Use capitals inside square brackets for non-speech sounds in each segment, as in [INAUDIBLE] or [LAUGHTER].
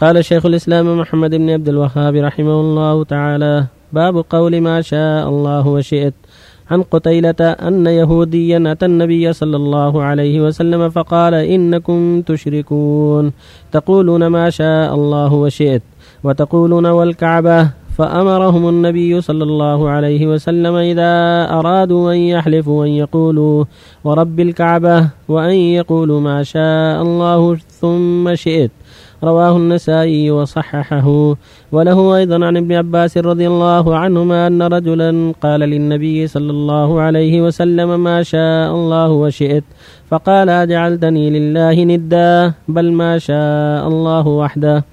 قال شيخ الإسلام محمد بن عبد الوهاب رحمه الله تعالى باب قول ما شاء الله وشئت. عن قتيلة أن يهوديا أتى النبي صلى الله عليه وسلم فقال إنكم تشركون. تقولون ما شاء الله وشئت وتقولون والكعبة. فأمرهم النبي صلى الله عليه وسلم إذا أرادوا أن يحلفوا أن يقولوا ورب الكعبة وأن يقولوا ما شاء الله ثم شئت. رواه النسائي وصححه. وله أيضا عن ابن عباس رضي الله عنهما أن رجلا قال للنبي صلى الله عليه وسلم ما شاء الله وشئت. فقال أجعلتني لله ندا؟ بل ما شاء الله وحده.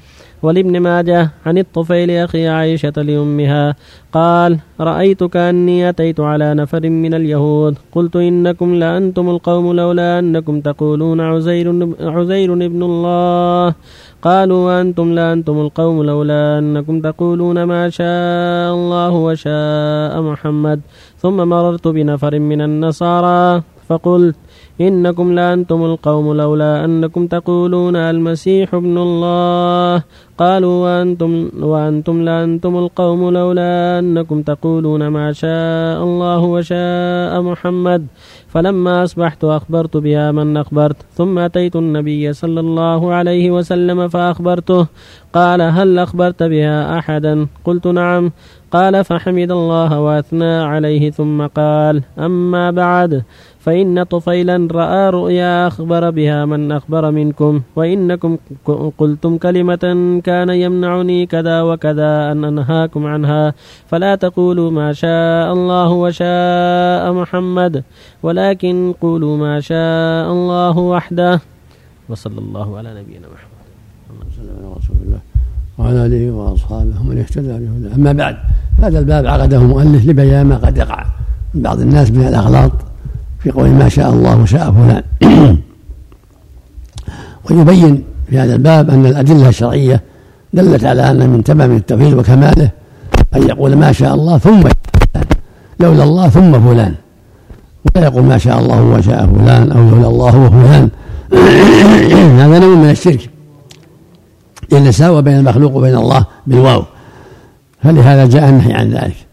ولابن ماجه عن الطفيل أخي عائشة لأمها قال رأيت كأني أتيت على نفر من اليهود. قلت إنكم لأنتم القوم لولا أنكم تقولون عزير, عزير ابن الله. قالوا وأنتم لأنتم القوم لولا أنكم تقولون ما شاء الله وشاء محمد. ثم مررت بنفر من النصارى فقلت إنكم لأنتم القوم لولا أنكم تقولون المسيح ابن الله. قالوا وأنتم, وأنتم لأنتم القوم لولا أنكم تقولون ما شاء الله وشاء محمد. فلما أصبحت أخبرت بها من أخبرت ثم أتيت النبي صلى الله عليه وسلم فأخبرته قال هل أخبرت بها أحدا؟ قلت نعم. قال فحمد الله وأثنى عليه ثم قال أما بعد. فإن طفيلا رأى رؤيا أخبر بها من أخبر منكم وإنكم قلتم كلمة كان يمنعني كذا وكذا أن أنهاكم عنها فلا تقولوا ما شاء الله وشاء محمد ولكن قولوا ما شاء الله وحده. وصلى الله على نبينا محمد. رسول الله وعلى آله وأصحابه ومن اهتدى بهداه. أما بعد هذا الباب عقده مؤلف لبيان ما قد يقع من بعض الناس من الاغلاط في قول ما شاء الله وشاء فلان. [CLEARS THROAT] ويبين في هذا الباب أن الأدلة الشرعية دلت على أن من تمام التوحيد وكماله أن يقول ما شاء الله ثم لولا الله ثم فلان. ولا يقول ما شاء الله وشاء فلان أو لولا الله وفلان. [CLEARS THROAT] هذا نوع من الشرك. إن ساوى بين المخلوق وبين الله بالواو. فلهذا جاء النهي عن ذلك.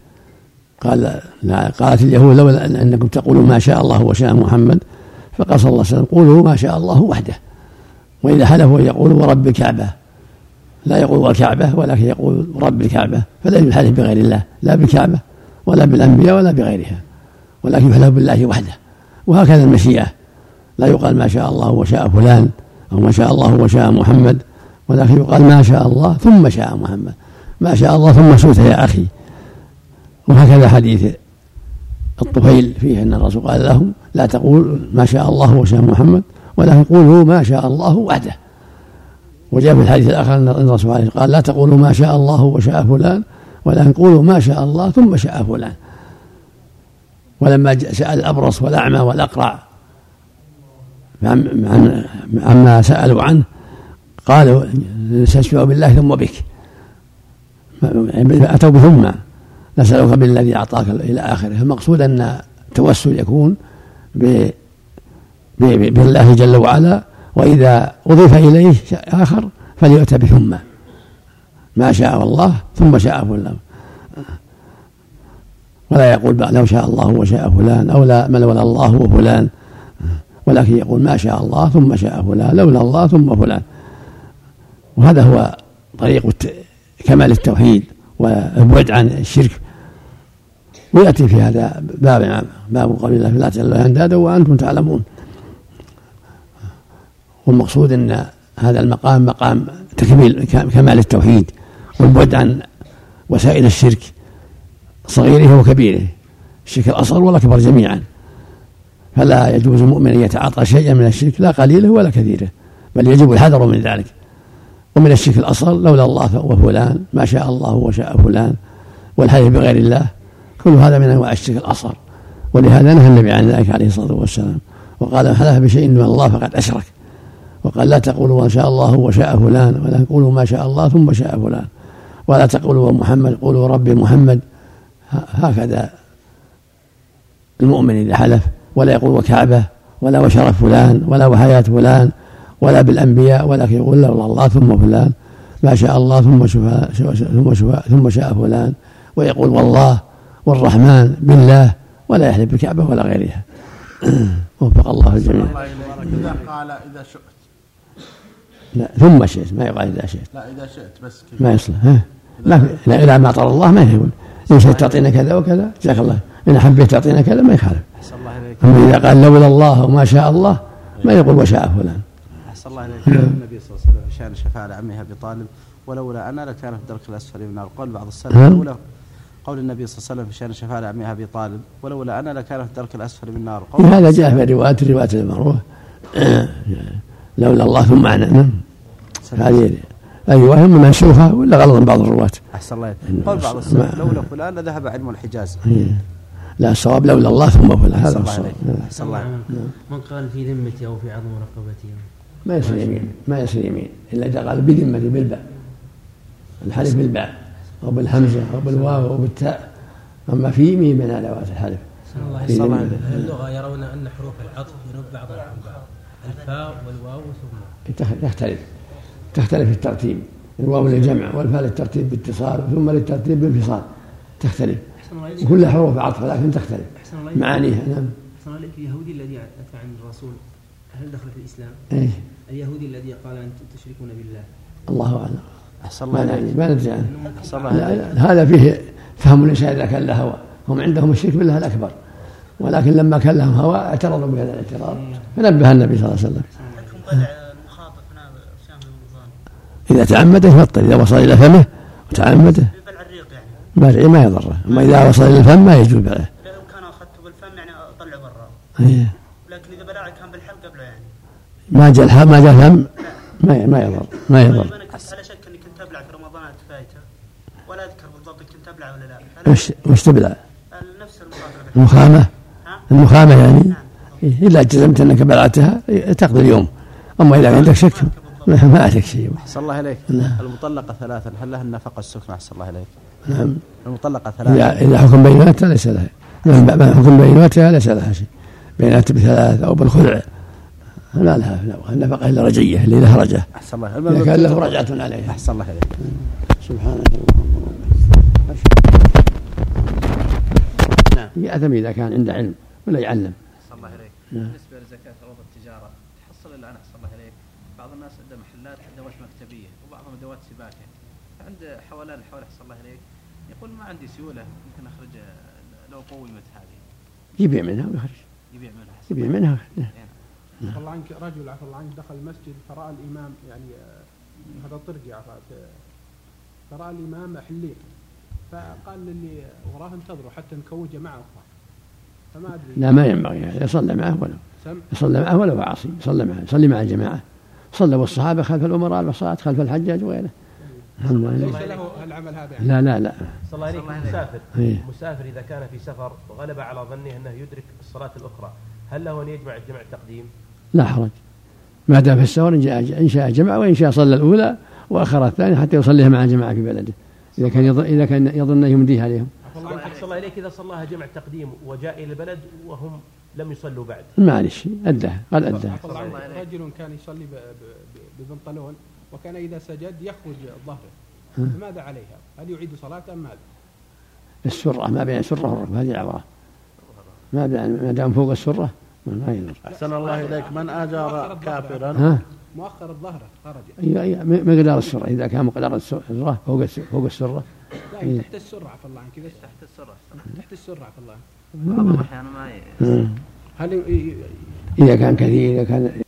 قال لا قالت اليهود لولا أنكم تقولوا ما شاء الله وشاء محمد فقال صلى الله عليه وسلم قولوا ما شاء الله وحده. وإذا حلفوا يقولوا ورب الكعبة لا يقول والكعبة ولكن يقول رب الكعبة فلا يحلف بغير الله لا بالكعبة ولا بالأنبياء ولا بغيرها ولكن يحلف بالله وحده. وهكذا المشيئة. لا يقال ما شاء الله وشاء فلان أو ما شاء الله وشاء محمد ولكن يقال ما شاء الله ثم شاء محمد. ما شاء الله ثم سوت يا أخي. وهكذا حديث الطفيل فيه أن الرسول قال لهم لا تقول ما شاء الله وشاء محمد ولكن قولوا ما شاء الله وحده. وجاء في الحديث الآخر أن الرسول عليه قال لا تقولوا ما شاء الله وشاء فلان ولكن قولوا ما شاء الله ثم شاء فلان. ولما سأل الابرص والأعمى والأقرع عما سألوا عنه قالوا نستشفع بالله ثم بك. أتوا بثم نسألك بالذي أعطاك إلى آخره. المقصود أن التوسل يكون بالله جل وعلا وإذا أضيف إليه آخر فليؤتى بثم ما شاء الله ثم شاء فلان. ولا يقول لو شاء الله وشاء فلان أو لا من ولا الله وفلان ولكن يقول ما شاء الله ثم شاء فلان لولا الله ثم فلان. وهذا هو طريق كمال التوحيد والبعد عن الشرك. ويأتي في هذا باب باب قول الله لا تجعلوا اندادا وأنتم تعلمون. والمقصود إن هذا المقام مقام تكميل كمال التوحيد والبعد عن وسائل الشرك صغيره وكبيره الشرك الأصغر والأكبر جميعا. فلا يجوز المؤمن أن يتعاطى شيئا من الشرك لا قليله ولا كثيره بل يجب الحذر من ذلك. ومن الشرك الأصغر لولا الله وفلان ما شاء الله وشاء فلان والحلف بغير الله كل هذا من أنواع الشرك الأصغر. ولهذا نهى النبي عن ذلك عليه الصلاة والسلام. وقال من حلف بشيء من الله فقد أشرك. وقال لا تقولوا ما شاء الله وشاء فلان ولا قولوا ما شاء الله ثم شاء فلان. ولا تقولوا محمد قولوا ربي محمد. هكذا المؤمن إذا حلف ولا يقول وكعبة ولا وشرف فلان ولا وحياة فلان ولا بالأنبياء ولكن يقول لولا الله ثم فلان. ما شاء الله ثم شفاء ثم شفاء ثم شاء فلان. ويقول والله والرحمن بالله ولا يحلف بالكعبة ولا غيرها. [CLEARS THROAT] وفق الله الجميع. إذا قال إذا شئت. لا ثم شئت ما يقال إذا شئت. لا إذا شئت بس كذا. ما يصلح ها؟ ما في لا إذا ما طال الله ما يقول إن شئت تعطينا كذا وكذا جزاك الله. إن حبيت تعطينا كذا ما يخالف. أما إذا قال لولا الله وما شاء الله ما يقول وشاء فلان. أحسن الله إليك النبي صلى الله عليه وسلم شأن شفاعة لعمه أبي طالب ولولا أنا لكان في الدرك الأسفل من النار قول بعض السلف. نعم. لولا قول النبي صلى الله عليه وسلم في شأن شفاعة لعمه أبي طالب ولولا أنا لكان في الدرك الأسفل من النار. قول هذا جاء في الروايات الروايات المعروفة لولا الله ثم أنا نعم. هذه الرواية إما منسوخة ولا غلط من بعض الرواة؟ أحسن الله قول بعض السلف لولا فلان لذهب علم الحجاز. هي. لا الصواب لولا الله ثم فلان. هذا الصواب. أحسن الله عليك. من قال في ذمتي أو في عظم رقبتي. ما يصير يمين. ما يصير يمين. إلا إذا قال بذمتي بالباء. الحلف بالباء. أو بالهمزة أو بالواو أو بالتاء. أما في يمين من أدوات الحلف الله. عليك. اللغة يرون أن حروف العطف ينب بعضها عن بعض الفاء والواو ثم تخ- تختلف. تختلف في الترتيب. الواو للجمع والفاء للترتيب باتصال ثم للترتيب بانفصال تختلف. وكلها حروف عطف لكن تختلف. معانيها نعم. أحسن اليهودي الذي أتى عن الرسول هل دخل في الإسلام؟ إيه. اليهودي الذي قال أنتم تشركون بالله. الله أعلم. أحسن الله ما عليك ندري ما ندري عنه أحسن الله لا- عليك لا، هذا فيه فهم الإنسان إذا كان له هوى هم عندهم الشرك بالله الأكبر. ولكن لما كان لهم هوى اعترضوا بهذا الاعتراض. فنبه النبي صلى الله عليه وسلم. إذا تعمد يفطر إذا وصل إلى فمه وتعمده. بلع الريق يعني. ما ما يضره. أما إذا وصل إلى الفم ما يجوز بلعه. لو كان أخذته بالفم يعني اطلع برا. إيه. لكن إذا بلع كان بالحلق قبله يعني. ما جاء ما جاء الفم ما ما يضر ما يضر. وش وش تبلع نفس المخامة؟ المخامة يعني نعم إذا جزمت أنك بلعتها تقضي اليوم. أما إذا عندك شك ما ما عليك شيء. أحسن الله إليك. نعم. المطلقة ثلاثا هل لها النفقة السكنى؟ أحسن الله إليك. نعم. المطلقة ثلاثا إذا حكم بيناتها ليس لها. بعد حكم بيناتها ليس لها شيء. بينات بثلاث أو بالخلع. ما لها النفقة إلا رجية اللي لها رجع أحسن الله إذا كان له رجعة عليها. أحسن الله إليك. سبحانك اللهم. يأثم إذا كان عنده علم ولا يعلم. الله إليك. نعم. بالنسبة لزكاة عروض التجارة تحصل الآن أحسن الله إليك. بعض الناس عنده محلات أدوات مكتبية وبعضهم أدوات سباكة. عند حولان حول أحسن الله إليك. يقول ما عندي سيولة ممكن أخرج لو قومت هذه. يبيع منها ويخرج. يبيع منها يبيع منها. عفى الله عنك رجل عفى الله عنك دخل المسجد فرأى الإمام يعني آه، هذا طرقي عرفت آه، فرأى الإمام حليق. فقال للي وراه انتظروا حتى نكون جماعة أخرى فما أدري. لا ما ينبغي. يعني يصلى معه ولو. يصلى معه ولو عاصي. يصلى معه. يصلي مع الجماعة. صلوا الصحابة خلف الأمراء البصات خلف الحجاج وغيره. الحمد لله. ليس له العمل هذا يعني. لا لا لا. صلى الله عليك مسافر إيه. مسافر إذا كان في سفر وغلب على ظنه أنه يدرك الصلاة الأخرى. هل له أن يجمع جمع التقديم؟ لا حرج. ما دام في السفر إن شاء جمع وإن شاء صلى الأولى وأخر الثانية حتى يصليها مع الجماعة في بلده. إذا كان يظن إذا كان يظن أنه يمديها عليهم. عفى الله عنك صلى الله عليك إذا صلاها جمع تقديم وجاء إلى البلد وهم لم يصلوا بعد. معلش أداه قال أداه عفى الله عنك رجل كان يصلي ببنطلون وكان إذا سجد يخرج ظهره. فماذا عليها؟ هل يعيد صلاة أم ماذا؟ السرة ما بين السرة والركبة هذه العورة ما بين ما دام فوق السرة ما يضر. أحسن الله إليك. من آجر كافرا؟ ها؟ مؤخر الظهر خرج. أي أي مقدار السرة؟ إذا كان مقدار السرة فوق الس- فوق السرة. لا تحت السرة عفى الله عنك. إذا تحت السرة. تحت السرة عفى الله عنك. بعض الأحيان ما مم. هل إذا كان كثير إذا كان